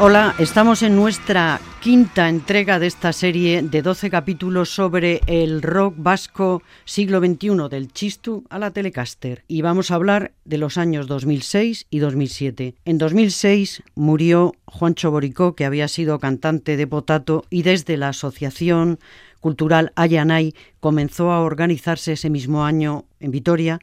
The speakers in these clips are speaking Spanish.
Hola, estamos en nuestra quinta entrega de esta serie de 12 capítulos sobre el rock vasco siglo XXI, del Chistu a la Telecaster. Y vamos a hablar de los años 2006 y 2007. En 2006 murió Juancho Boricó, que había sido cantante de Potato, y desde la Asociación Cultural Ayanay comenzó a organizarse ese mismo año en Vitoria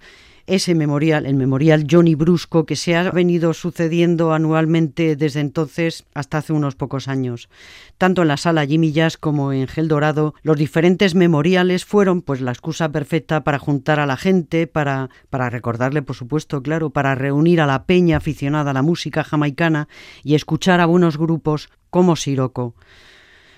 ese memorial, el memorial Johnny Brusco, que se ha venido sucediendo anualmente desde entonces hasta hace unos pocos años. Tanto en la sala Jimmy Jazz como en Gel Dorado, los diferentes memoriales fueron pues la excusa perfecta para juntar a la gente, para, para recordarle, por supuesto, claro, para reunir a la peña aficionada a la música jamaicana y escuchar a buenos grupos como Siroco.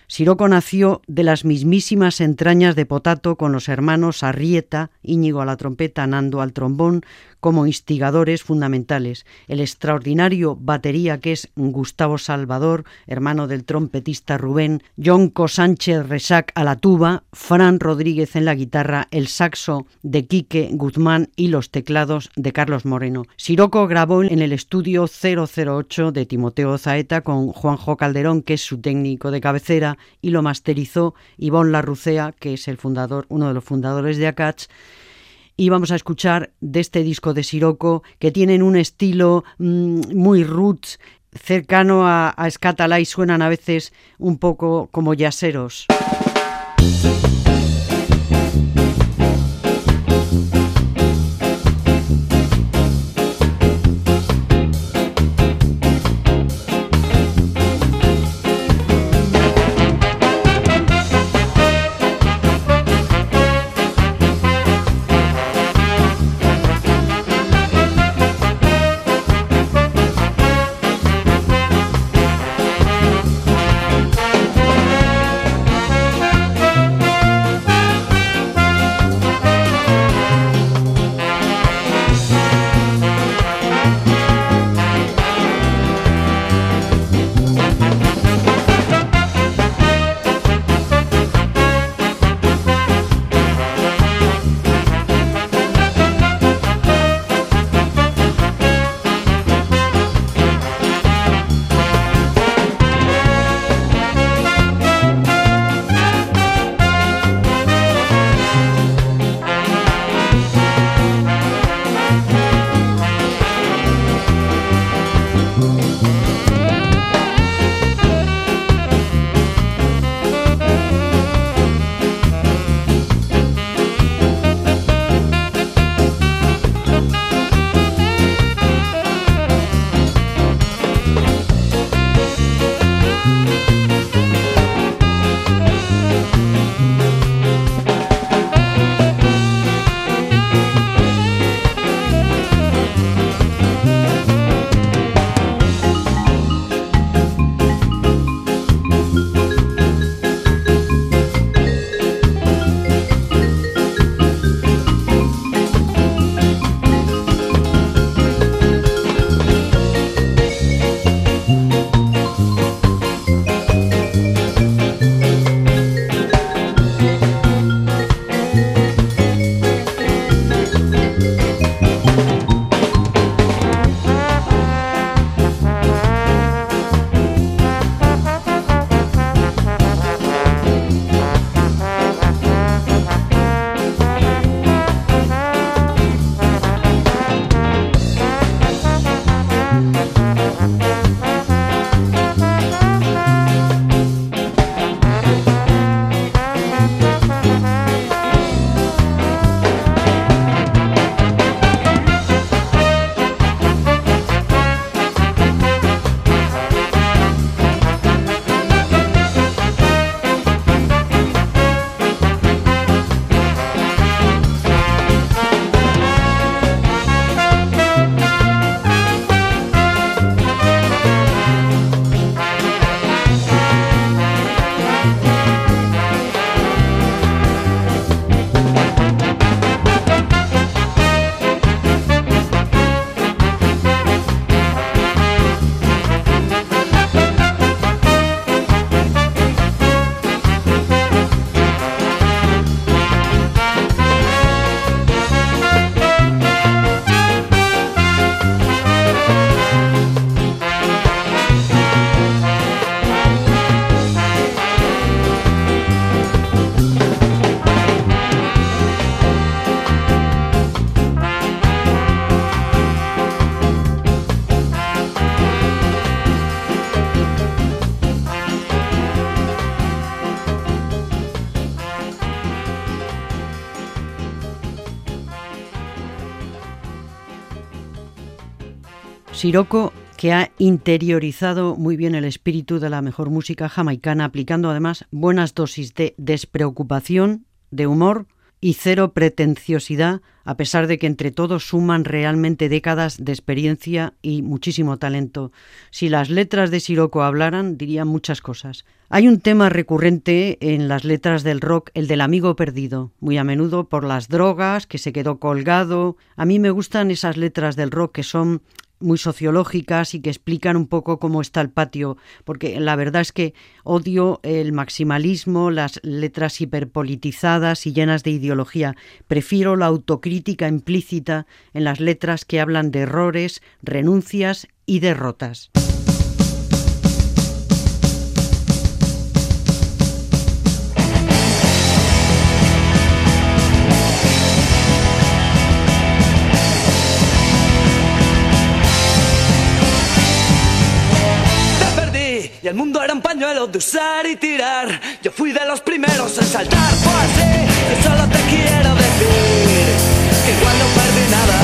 Siroco nació de las mismísimas entrañas de Potato con los hermanos Arrieta, Íñigo a la trompeta, Nando al trombón, como instigadores fundamentales. El extraordinario batería que es Gustavo Salvador, hermano del trompetista Rubén, Jonco Sánchez Resac a la tuba, Fran Rodríguez en la guitarra, el saxo de Quique Guzmán y los teclados de Carlos Moreno. Siroco grabó en el estudio 008 de Timoteo Zaeta con Juanjo Calderón, que es su técnico de cabecera, y lo masterizó Ivonne Larrucea, que es el fundador, uno de los fundadores de Acach, y vamos a escuchar de este disco de Siroco que tienen un estilo mm, muy roots, cercano a, a Scatalá y suenan a veces un poco como yaseros. Sirocco que ha interiorizado muy bien el espíritu de la mejor música jamaicana, aplicando además buenas dosis de despreocupación, de humor y cero pretenciosidad, a pesar de que entre todos suman realmente décadas de experiencia y muchísimo talento. Si las letras de Sirocco hablaran, dirían muchas cosas. Hay un tema recurrente en las letras del rock, el del amigo perdido, muy a menudo por las drogas, que se quedó colgado. A mí me gustan esas letras del rock que son muy sociológicas y que explican un poco cómo está el patio, porque la verdad es que odio el maximalismo, las letras hiperpolitizadas y llenas de ideología. Prefiero la autocrítica implícita en las letras que hablan de errores, renuncias y derrotas. De usar y tirar. Yo fui de los primeros en saltar. Fue así, y solo te quiero decir que no perdí nada.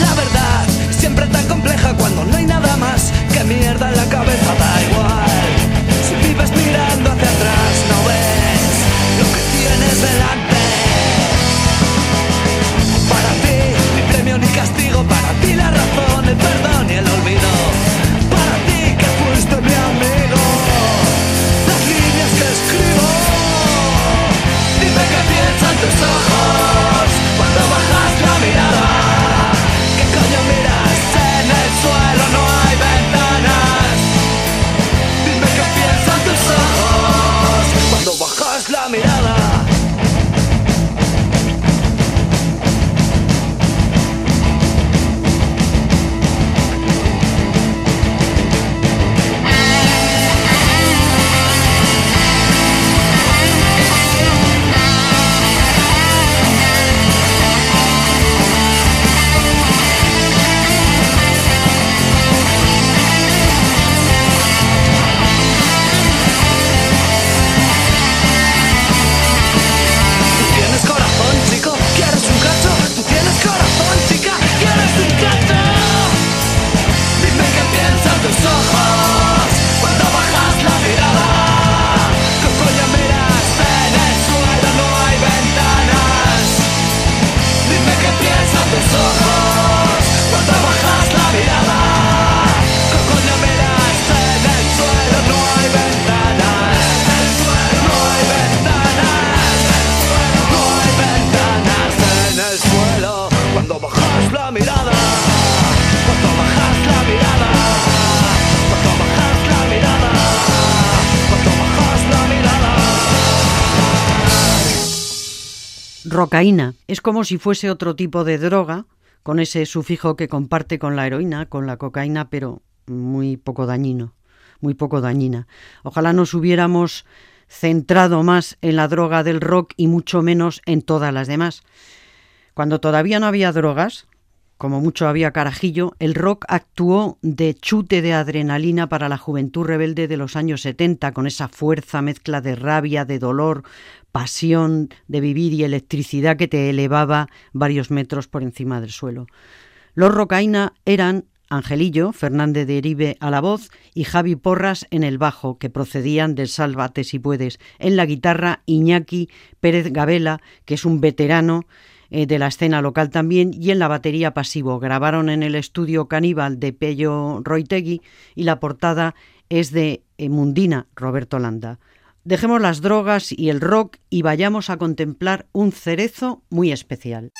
La verdad, siempre tan compleja cuando no hay nada más que mierda en la cabeza. Rocaína es como si fuese otro tipo de droga, con ese sufijo que comparte con la heroína, con la cocaína, pero muy poco dañino, muy poco dañina. Ojalá nos hubiéramos centrado más en la droga del rock y mucho menos en todas las demás. Cuando todavía no había drogas, como mucho había carajillo, el rock actuó de chute de adrenalina para la juventud rebelde de los años 70, con esa fuerza mezcla de rabia, de dolor, pasión de vivir y electricidad que te elevaba varios metros por encima del suelo. Los rocaína eran Angelillo, Fernández de Eribe a la voz y Javi Porras en el bajo, que procedían del Sálvate si puedes. En la guitarra, Iñaki Pérez Gabela, que es un veterano eh, de la escena local también, y en la batería pasivo. Grabaron en el estudio Caníbal de Pello Roitegui y la portada es de eh, Mundina, Roberto Landa. Dejemos las drogas y el rock y vayamos a contemplar un cerezo muy especial.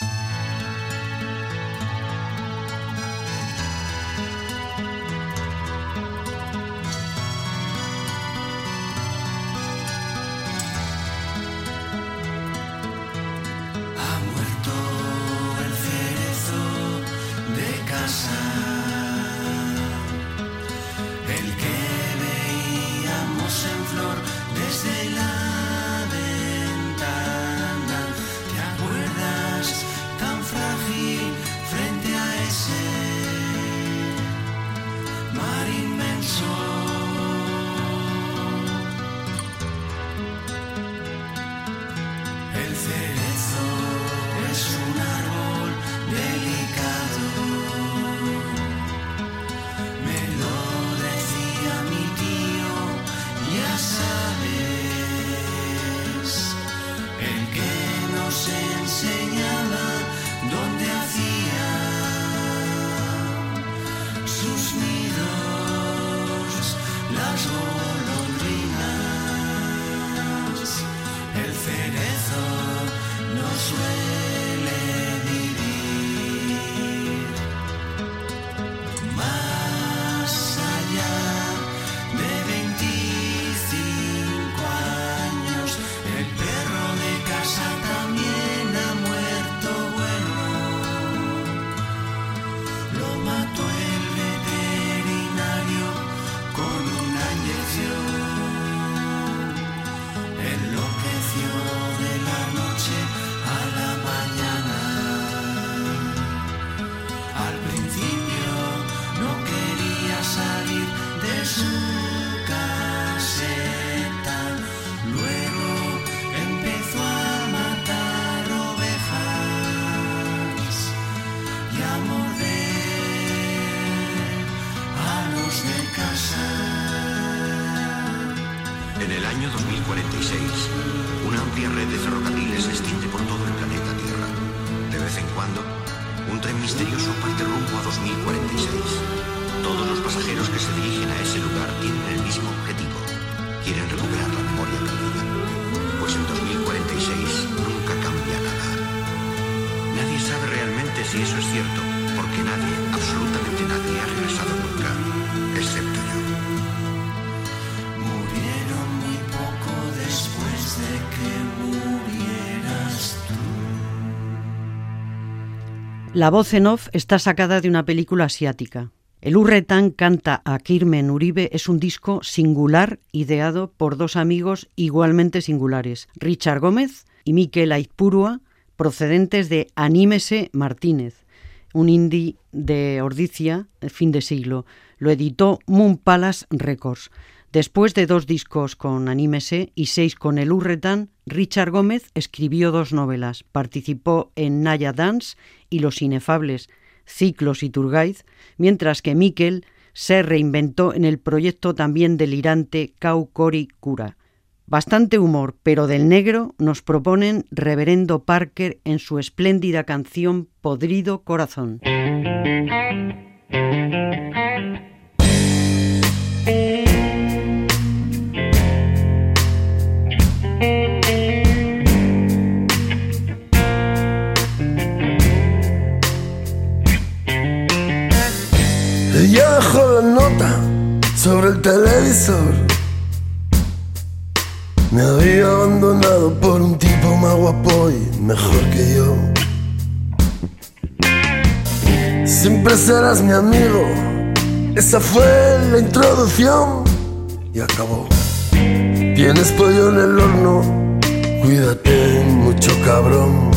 Eso es cierto, porque nadie, absolutamente nadie, ha regresado nunca, excepto yo. Murieron muy poco después de que murieras tú. La voz en off está sacada de una película asiática. El Urretán canta a Kirmen Uribe es un disco singular ideado por dos amigos igualmente singulares, Richard Gómez y Miquel Aizpurua, procedentes de Anímese Martínez, un indie de Ordicia, fin de siglo. Lo editó Moon Palace Records. Después de dos discos con Anímese y seis con El Urretán, Richard Gómez escribió dos novelas, participó en Naya Dance y Los Inefables, Ciclos y Turgaiz, mientras que Miquel se reinventó en el proyecto también delirante Kau Cori Cura. Bastante humor, pero del negro nos proponen Reverendo Parker en su espléndida canción Podrido Corazón. Ella dejó la nota sobre el televisor. Me había abandonado por un tipo más guapo y mejor que yo. Siempre serás mi amigo. Esa fue la introducción y acabó. Tienes pollo en el horno, cuídate mucho cabrón.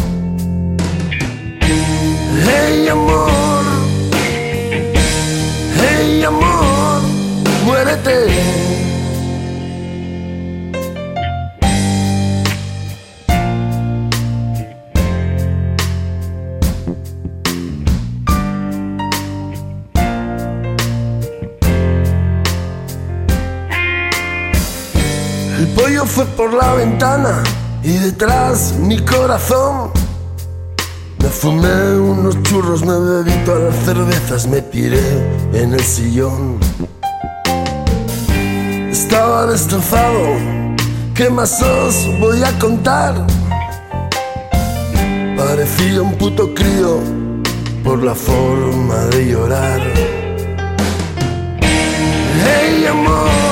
Hey amor, hey amor, muérete. Fue por la ventana y detrás mi corazón. Me fumé unos churros, me bebí todas las cervezas, me tiré en el sillón. Estaba destrozado, ¿qué más os voy a contar? Parecía un puto crío por la forma de llorar. Hey amor,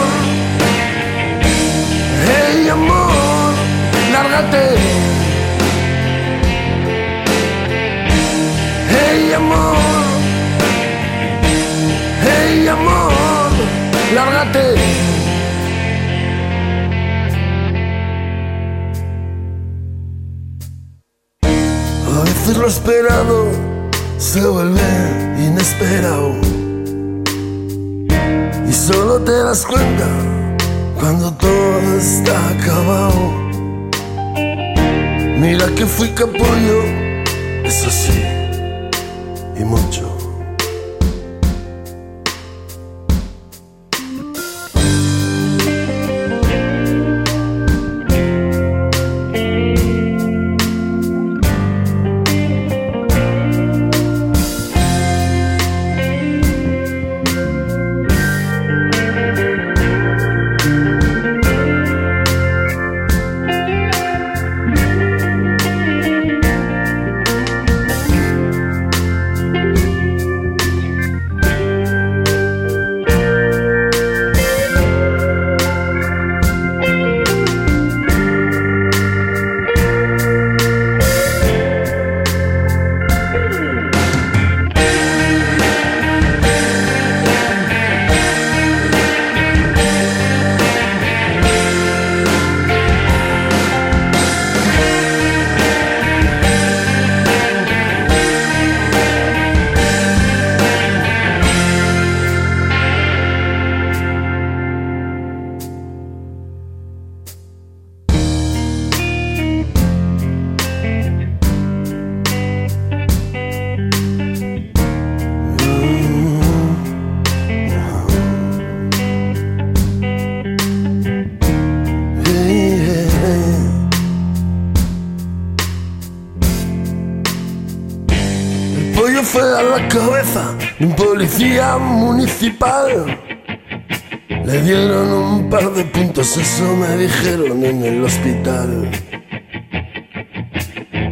hey amor, lárgate. Hey amor, hey amor, lárgate. A veces lo esperado se vuelve inesperado. Y solo te das cuenta cuando todo está acabado. Mira que fui capullo, eso sí, y mucho. Municipal. Le dieron un par de puntos, eso me dijeron en el hospital.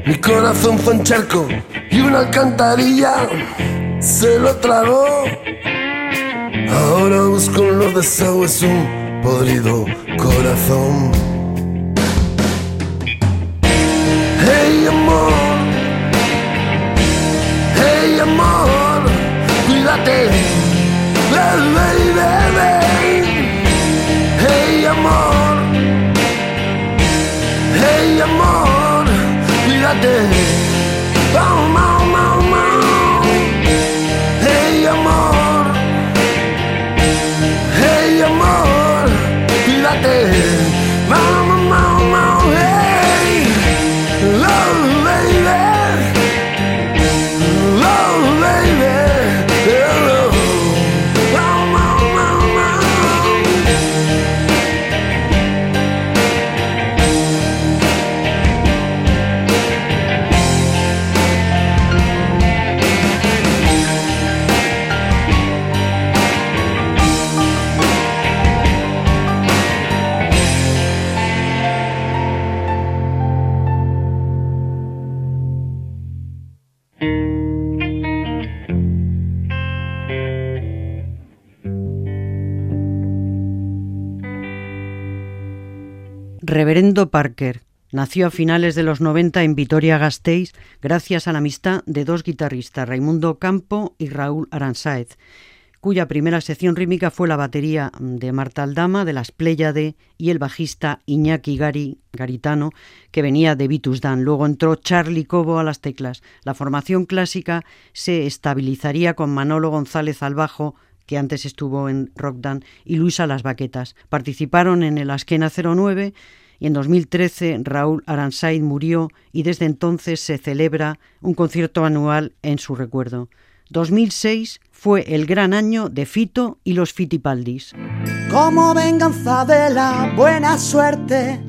Mi corazón fue un charco y una alcantarilla se lo tragó. Ahora busco en los desagües un podrido corazón. Amor, hey amor, cuídate, Parker nació a finales de los 90 en Vitoria-Gasteiz gracias a la amistad de dos guitarristas, Raimundo Campo y Raúl Aransáez, cuya primera sección rítmica fue la batería de Marta Aldama de las Pléyade y el bajista Iñaki Gari Garitano, que venía de Vitus Dan. Luego entró Charlie Cobo a las teclas. La formación clásica se estabilizaría con Manolo González al bajo, que antes estuvo en Rockdan, y Luisa las baquetas. Participaron en el Askena 09 y en 2013 Raúl Aransaid murió y desde entonces se celebra un concierto anual en su recuerdo. 2006 fue el gran año de Fito y los Fitipaldis. como venganza de la buena suerte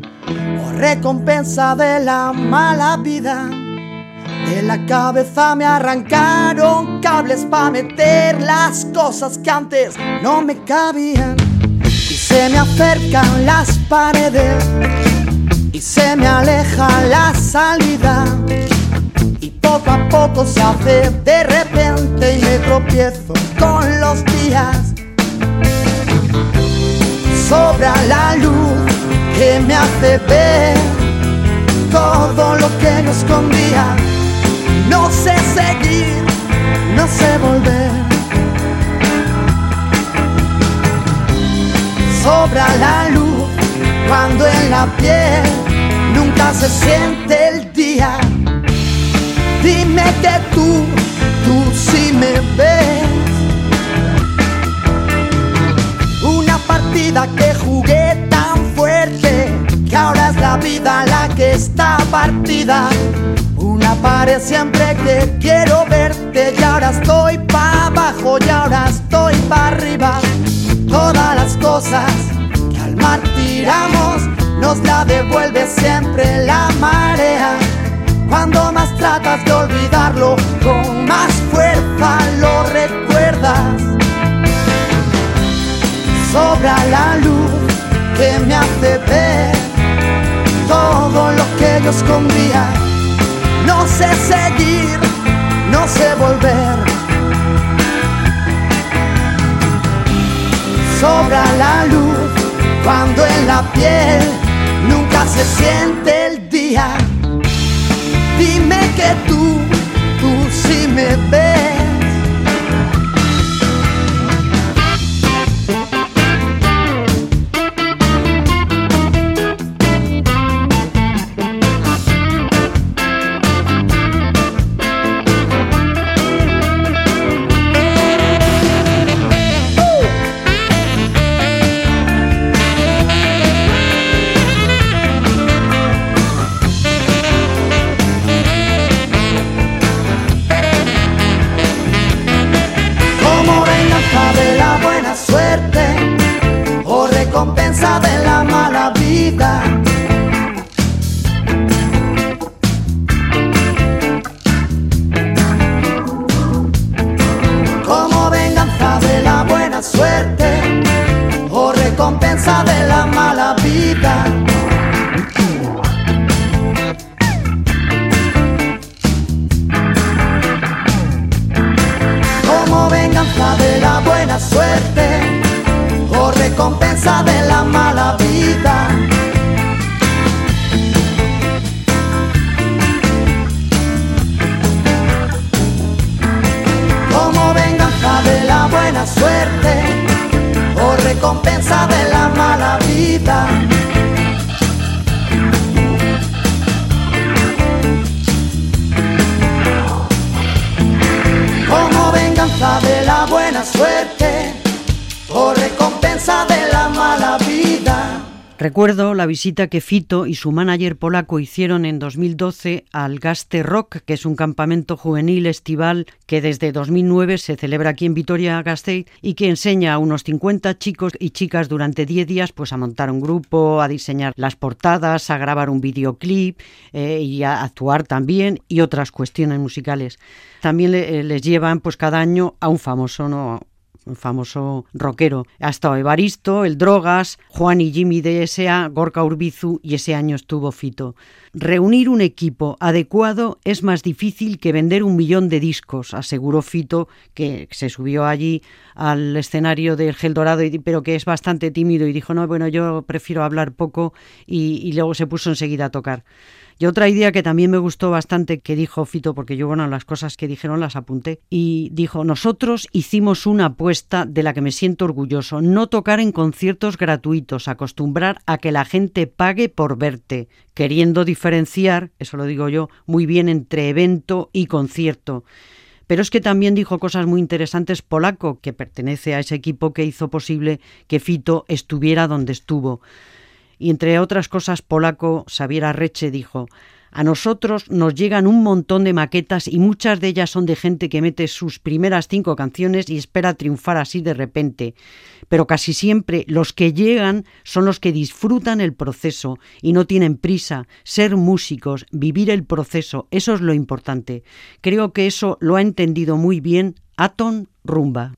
o recompensa de la mala vida. De la cabeza me arrancaron cables para meter las cosas que antes no me cabían. Se me acercan las paredes y se me aleja la salida. Y poco a poco se hace de repente y me tropiezo con los días sobra la luz que me hace ver todo lo que no escondía. No sé seguir, no sé volver. Sobra la luz cuando en la piel nunca se siente el día. Dime que tú, tú sí me ves. Una partida que jugué tan fuerte que ahora es la vida la que está partida. Una pared siempre que quiero verte y ahora estoy pa' abajo y ahora estoy pa' arriba. Todas las cosas que al mar tiramos nos la devuelve siempre la marea. Cuando más tratas de olvidarlo, con más fuerza lo recuerdas sobra la luz que me hace ver todo lo que yo escondía. No sé seguir, no sé volver. Sobra la luz cuando en la piel nunca se siente el día. Dime que tú, tú sí me ves. La visita que Fito y su manager polaco hicieron en 2012 al Gaste Rock, que es un campamento juvenil estival que desde 2009 se celebra aquí en Vitoria-Gasteiz y que enseña a unos 50 chicos y chicas durante 10 días pues a montar un grupo, a diseñar las portadas, a grabar un videoclip eh, y a actuar también y otras cuestiones musicales. También eh, les llevan pues cada año a un famoso, ¿no? Un famoso rockero. Ha estado Evaristo, el Drogas, Juan y Jimmy de S.A., Gorka Urbizu y ese año estuvo Fito. Reunir un equipo adecuado es más difícil que vender un millón de discos, aseguró Fito, que se subió allí al escenario del Gel Dorado, pero que es bastante tímido y dijo, no, bueno, yo prefiero hablar poco y, y luego se puso enseguida a tocar. Y otra idea que también me gustó bastante que dijo Fito, porque yo, bueno, las cosas que dijeron las apunté, y dijo, nosotros hicimos una apuesta de la que me siento orgulloso, no tocar en conciertos gratuitos, acostumbrar a que la gente pague por verte, queriendo diferenciar, eso lo digo yo, muy bien entre evento y concierto. Pero es que también dijo cosas muy interesantes polaco, que pertenece a ese equipo que hizo posible que Fito estuviera donde estuvo. Y entre otras cosas, polaco Xavier Arreche dijo, a nosotros nos llegan un montón de maquetas y muchas de ellas son de gente que mete sus primeras cinco canciones y espera triunfar así de repente. Pero casi siempre los que llegan son los que disfrutan el proceso y no tienen prisa. Ser músicos, vivir el proceso, eso es lo importante. Creo que eso lo ha entendido muy bien Aton Rumba.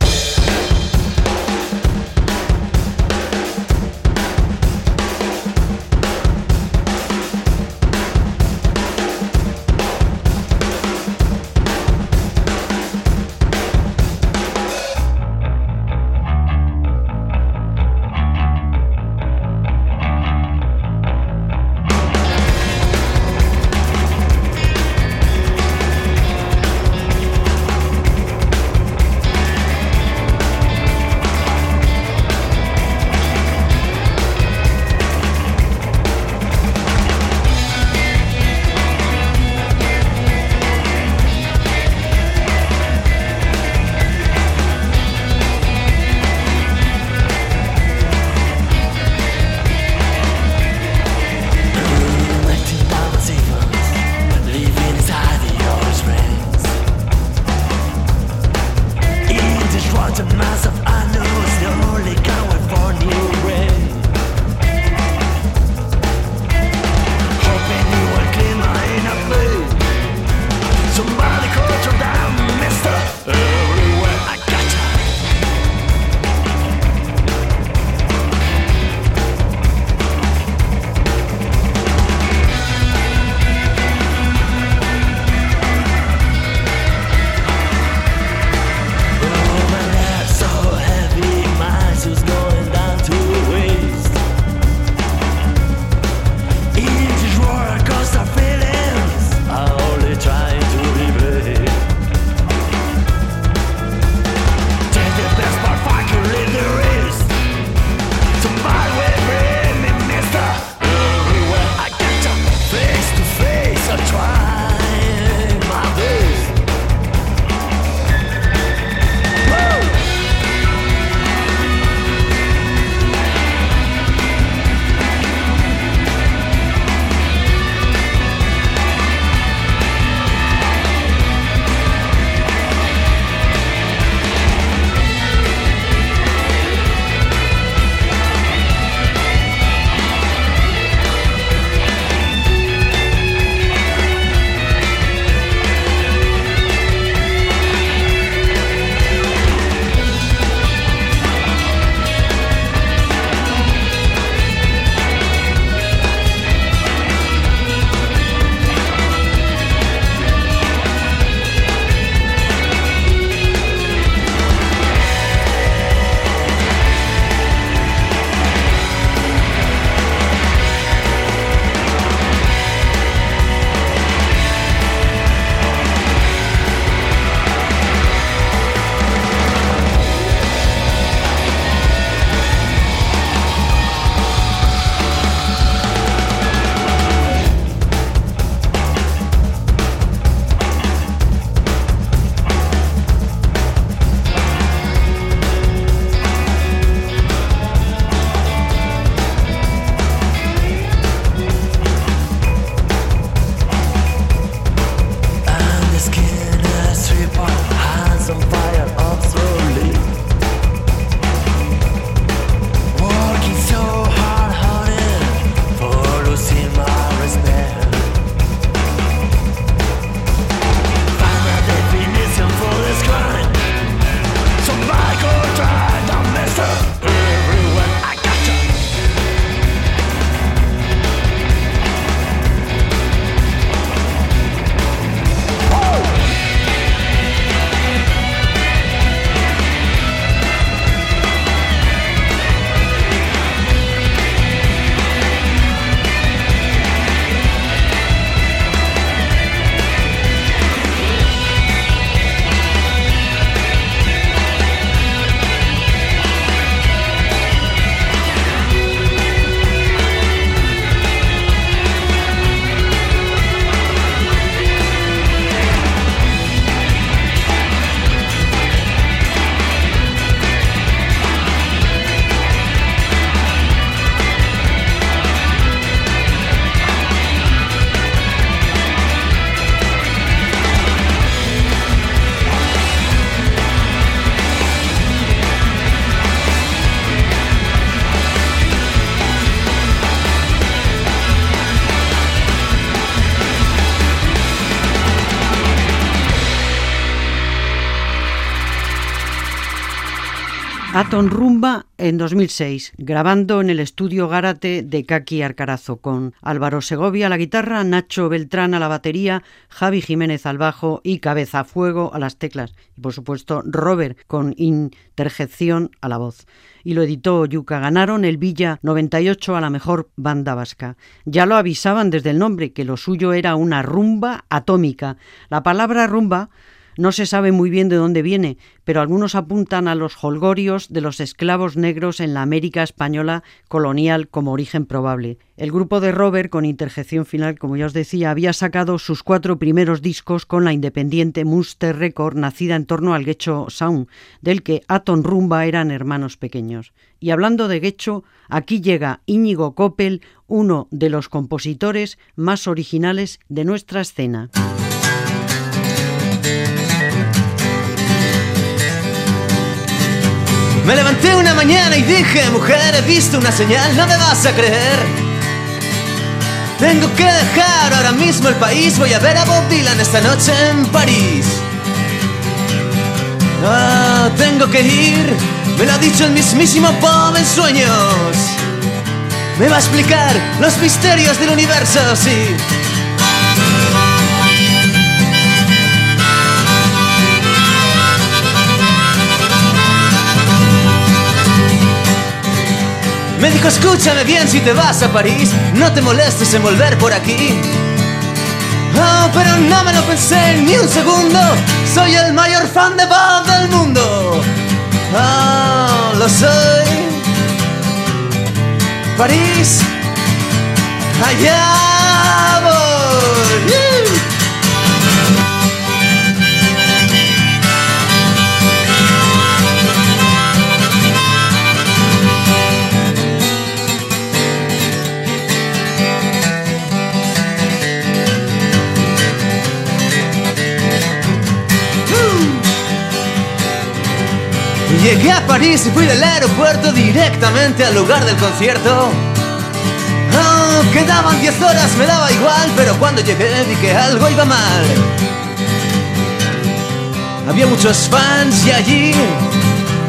Rumba en 2006, grabando en el estudio Gárate de Kaki Arcarazo, con Álvaro Segovia a la guitarra, Nacho Beltrán a la batería, Javi Jiménez al bajo y Cabeza a Fuego a las teclas. Y por supuesto, Robert con interjección a la voz. Y lo editó Yuca. Ganaron el Villa 98 a la mejor banda vasca. Ya lo avisaban desde el nombre, que lo suyo era una rumba atómica. La palabra rumba no se sabe muy bien de dónde viene, pero algunos apuntan a los holgorios de los esclavos negros en la América española colonial como origen probable. El grupo de Robert, con interjección final, como ya os decía, había sacado sus cuatro primeros discos con la independiente Munster Record, nacida en torno al Gecho Sound, del que Aton Rumba eran hermanos pequeños. Y hablando de Gecho, aquí llega Íñigo Coppel, uno de los compositores más originales de nuestra escena. Me levanté una mañana y dije, mujer, he visto una señal, no me vas a creer. Tengo que dejar ahora mismo el país, voy a ver a Bob Dylan esta noche en París. Ah, tengo que ir, me lo ha dicho el mismísimo Bob en sueños. Me va a explicar los misterios del universo, sí. Me dijo, escúchame bien si te vas a París, no te molestes en volver por aquí. Oh, pero no me lo pensé ni un segundo, soy el mayor fan de Bob del mundo. Oh, lo soy. París, allá. Llegué a París y fui del aeropuerto directamente al lugar del concierto. Oh, quedaban 10 horas, me daba igual, pero cuando llegué vi que algo iba mal. Había muchos fans y allí,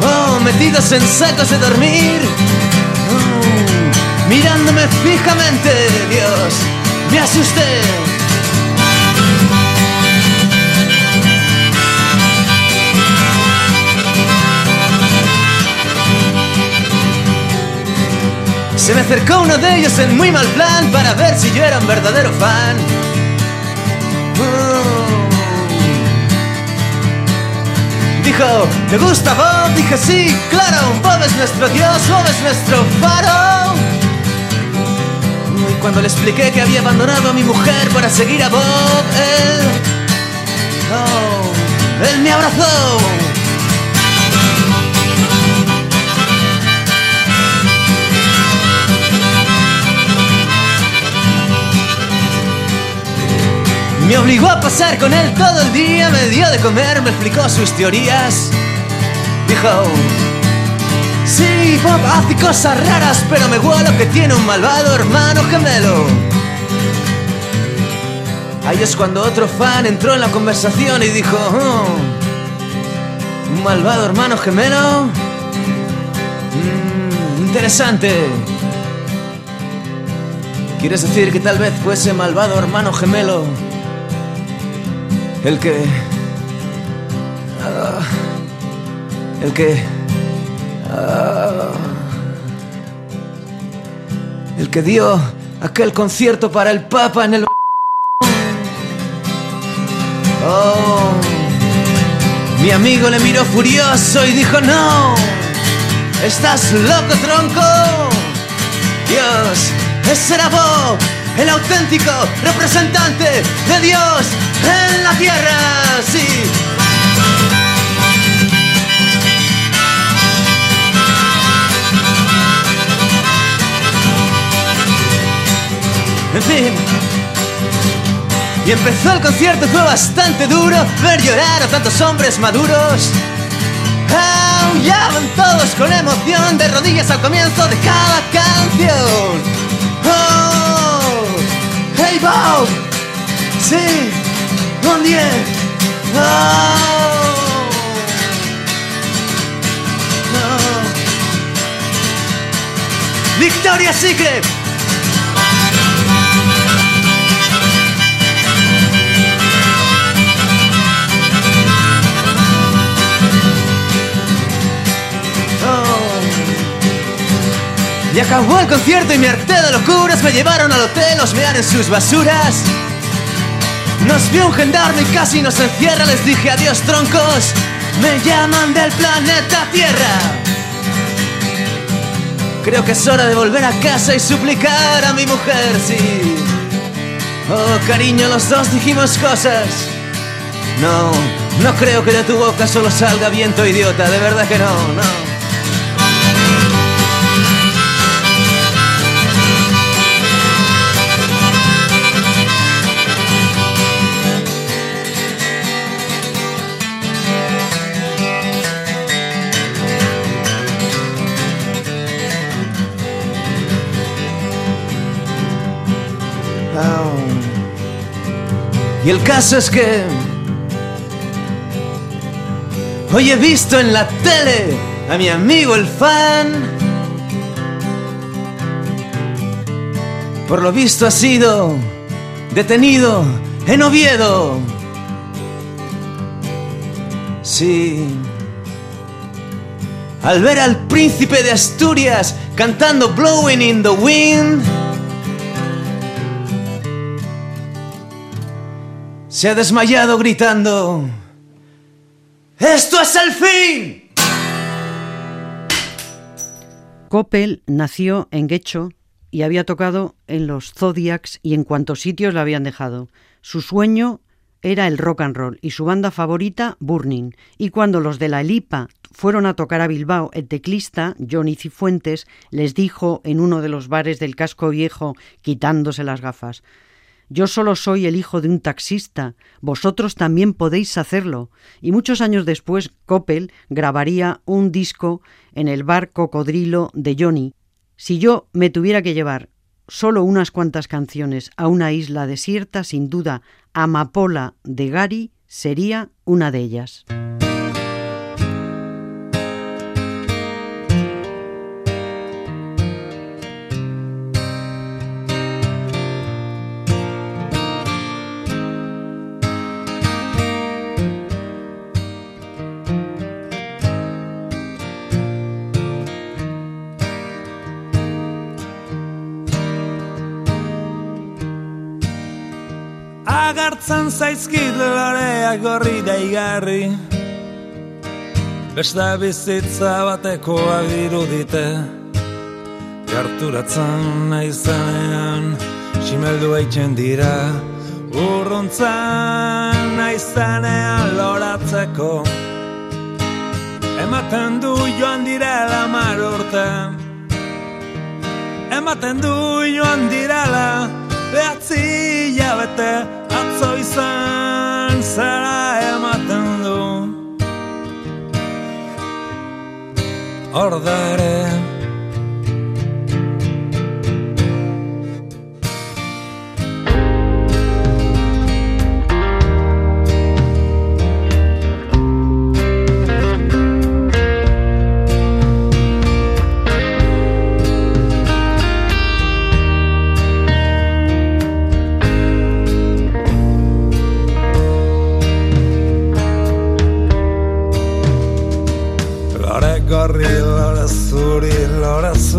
oh, metidos en sacos de dormir, oh, mirándome fijamente, Dios, me asusté. Se me acercó uno de ellos en muy mal plan para ver si yo era un verdadero fan. Dijo, ¿te gusta Bob? Dije, sí, claro, Bob es nuestro Dios, Bob es nuestro faro. Y cuando le expliqué que había abandonado a mi mujer para seguir a Bob, él... Oh, él me abrazó. Me obligó a pasar con él todo el día, me dio de comer, me explicó sus teorías. Dijo, sí, Bob hace cosas raras, pero me huelo que tiene un malvado hermano gemelo. Ahí es cuando otro fan entró en la conversación y dijo, oh, ¿un malvado hermano gemelo? Mm, interesante. ¿Quieres decir que tal vez fuese malvado hermano gemelo? El que... Ah, el que... Ah, el que dio aquel concierto para el Papa en el... Oh, mi amigo le miró furioso y dijo, no, estás loco, tronco. Dios, ese era Bob, el auténtico representante de Dios en la tierra, sí. En fin. Y empezó el concierto, fue bastante duro ver llorar a tantos hombres maduros. Aullaban todos con emoción de rodillas al comienzo de cada canción. Bob. Sí, con Oh. Victoria Secret. Y acabó el concierto y me harté de locuras. Me llevaron al hotel, los mear en sus basuras. Nos vio un gendarme y casi nos encierra. Les dije adiós, troncos. Me llaman del planeta Tierra. Creo que es hora de volver a casa y suplicar a mi mujer, sí. Oh, cariño, los dos dijimos cosas. No, no creo que de tu boca solo salga viento idiota, de verdad que no, no. Y el caso es que hoy he visto en la tele a mi amigo el fan. Por lo visto ha sido detenido en Oviedo. Sí. Al ver al príncipe de Asturias cantando Blowing in the Wind. Se ha desmayado gritando, ¡Esto es el fin! Coppel nació en Guecho y había tocado en los Zodiacs y en cuantos sitios la habían dejado. Su sueño era el rock and roll y su banda favorita Burning. Y cuando los de la Lipa fueron a tocar a Bilbao, el teclista Johnny Cifuentes les dijo en uno de los bares del casco viejo, quitándose las gafas, yo solo soy el hijo de un taxista, vosotros también podéis hacerlo. Y muchos años después, Coppel grabaría un disco en el bar Cocodrilo de Johnny. Si yo me tuviera que llevar solo unas cuantas canciones a una isla desierta, sin duda, Amapola de Gary sería una de ellas. Agartzen zaizkit loreak gorri daigarri Beste bizitza bateko agiru dite Gerturatzen naizenean Simeldu eitzen dira. Urruntzen naizenean loratzeko Ematen du joan direla mar urte. Ematen du joan direla Behatzi jabete atzo izan zara ematen du Ordare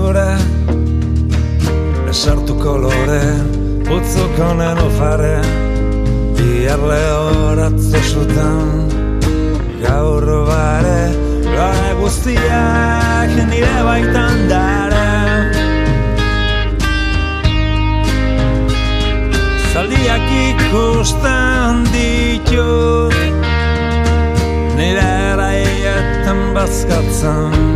zure Esartu kolore Utzuk honen ufare Biarle horatzo zutan Gaur bare Lore guztiak nire baitan dare. Zaldiak ikusten ditut Nire eraietan bazkatzen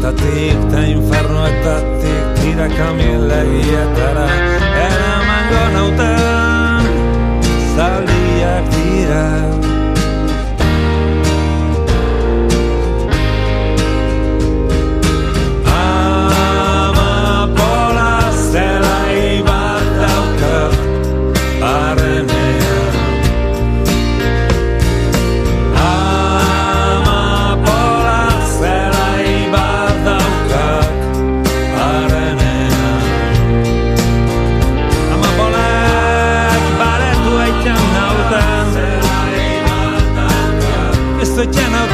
zuetatik ta infernoetatik tira kamilegietara Eramango nauta zaldiak dira Eramango nauta zaldiak dira. a general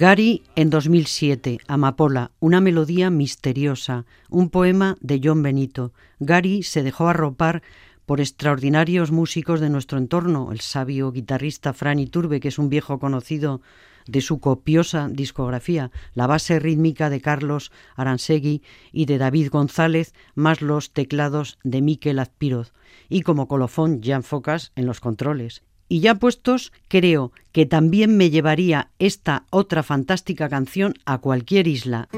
Gary en 2007, Amapola, una melodía misteriosa, un poema de John Benito. Gary se dejó arropar por extraordinarios músicos de nuestro entorno, el sabio guitarrista Franny Turbe, que es un viejo conocido de su copiosa discografía, la base rítmica de Carlos Aransegui y de David González, más los teclados de Miquel Azpiroz, y como colofón Jan Focas en los controles. Y ya puestos, creo que también me llevaría esta otra fantástica canción a cualquier isla.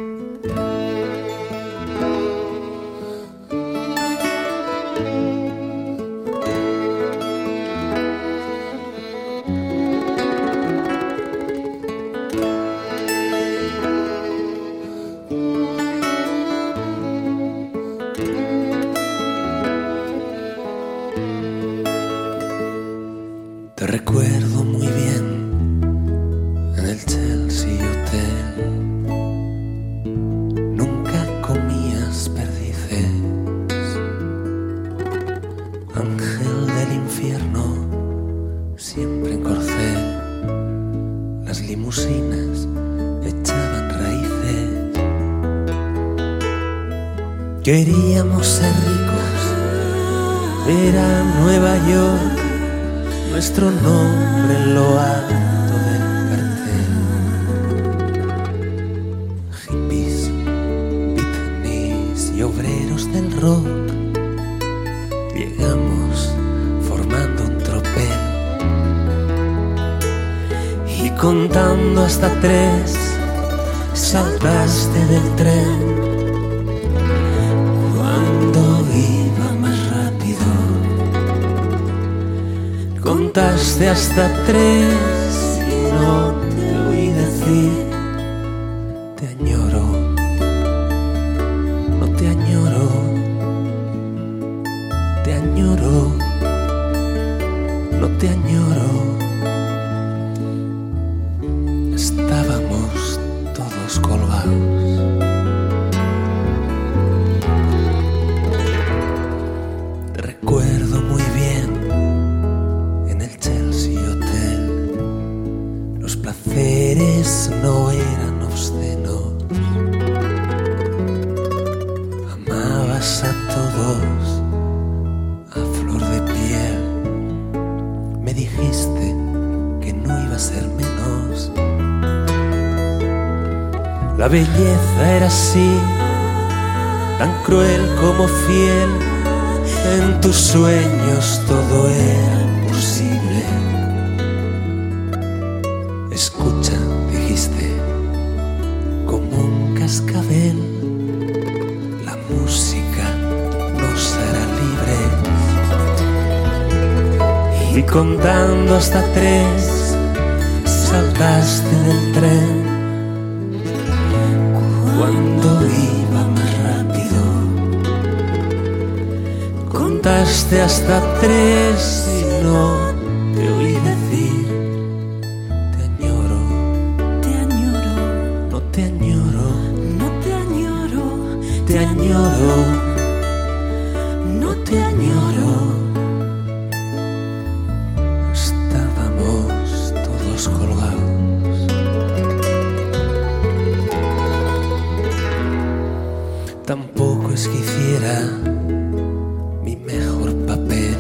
Mi mejor papel.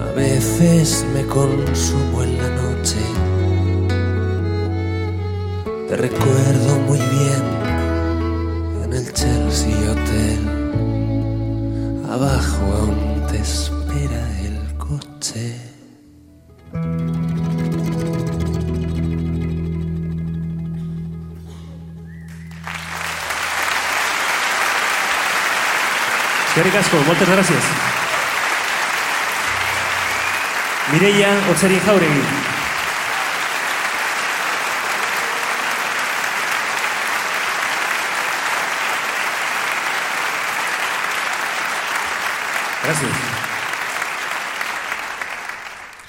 A veces me consumo en la noche. Te recuerdo muy bien Chelsea Hotel. Abajo aún te Asko, moltes gràcies. Mireia Otzerin Jauregui.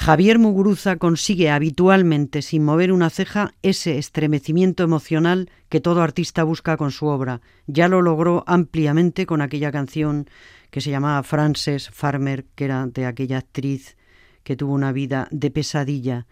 Javier Muguruza consigue habitualmente, sin mover una ceja, ese estremecimiento emocional que todo artista busca con su obra. Ya lo logró ampliamente con aquella canción que se llamaba Frances Farmer, que era de aquella actriz que tuvo una vida de pesadilla.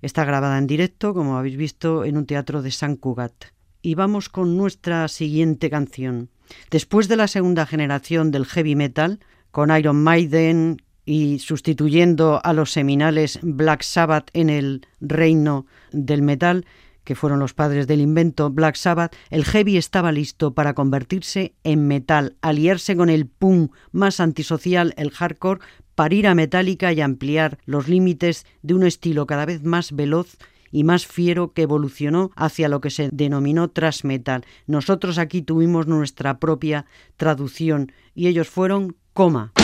Está grabada en directo, como habéis visto, en un teatro de San Cugat. Y vamos con nuestra siguiente canción. Después de la segunda generación del heavy metal, con Iron Maiden, y sustituyendo a los seminales Black Sabbath en el reino del metal, que fueron los padres del invento Black Sabbath, el heavy estaba listo para convertirse en metal, aliarse con el punk más antisocial, el hardcore, parir a Metallica y ampliar los límites de un estilo cada vez más veloz y más fiero que evolucionó hacia lo que se denominó thrash metal. Nosotros aquí tuvimos nuestra propia traducción y ellos fueron coma.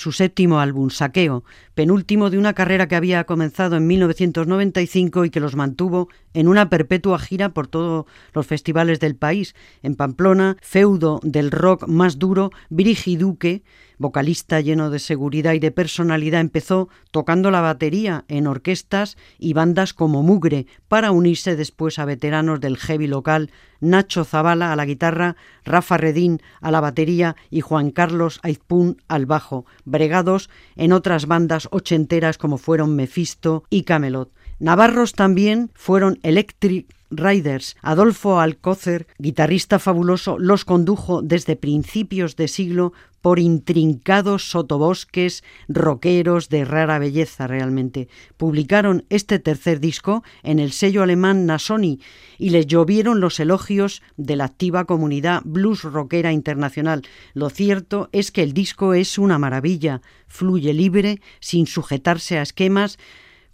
Su séptimo álbum, Saqueo, penúltimo de una carrera que había comenzado en 1995 y que los mantuvo en una perpetua gira por todos los festivales del país. En Pamplona, feudo del rock más duro, Virigi Duque vocalista lleno de seguridad y de personalidad, empezó tocando la batería en orquestas y bandas como Mugre, para unirse después a veteranos del heavy local, Nacho Zavala a la guitarra, Rafa Redín a la batería y Juan Carlos Aizpún al bajo, bregados en otras bandas ochenteras como fueron Mephisto y Camelot. Navarros también fueron Electric Riders. Adolfo Alcócer, guitarrista fabuloso, los condujo desde principios de siglo por intrincados sotobosques rockeros de rara belleza realmente. Publicaron este tercer disco en el sello alemán Nasoni y les llovieron los elogios de la activa comunidad blues rockera internacional. Lo cierto es que el disco es una maravilla, fluye libre, sin sujetarse a esquemas,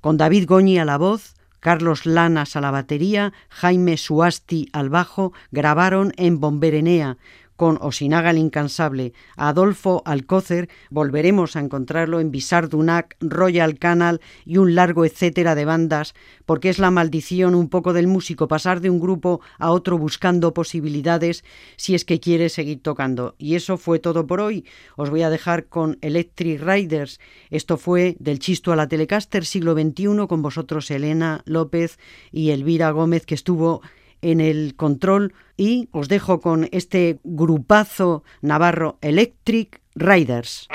con David Goñi a la voz, Carlos Lanas a la batería, Jaime Suasti al bajo, grabaron en Bomberenea, con Osinaga el Incansable, Adolfo Alcócer, volveremos a encontrarlo en Bisardunac, Royal Canal y un largo etcétera de bandas, porque es la maldición un poco del músico pasar de un grupo a otro buscando posibilidades si es que quiere seguir tocando. Y eso fue todo por hoy. Os voy a dejar con Electric Riders. Esto fue del Chisto a la Telecaster siglo XXI con vosotros Elena López y Elvira Gómez que estuvo en el control y os dejo con este grupazo navarro Electric Riders.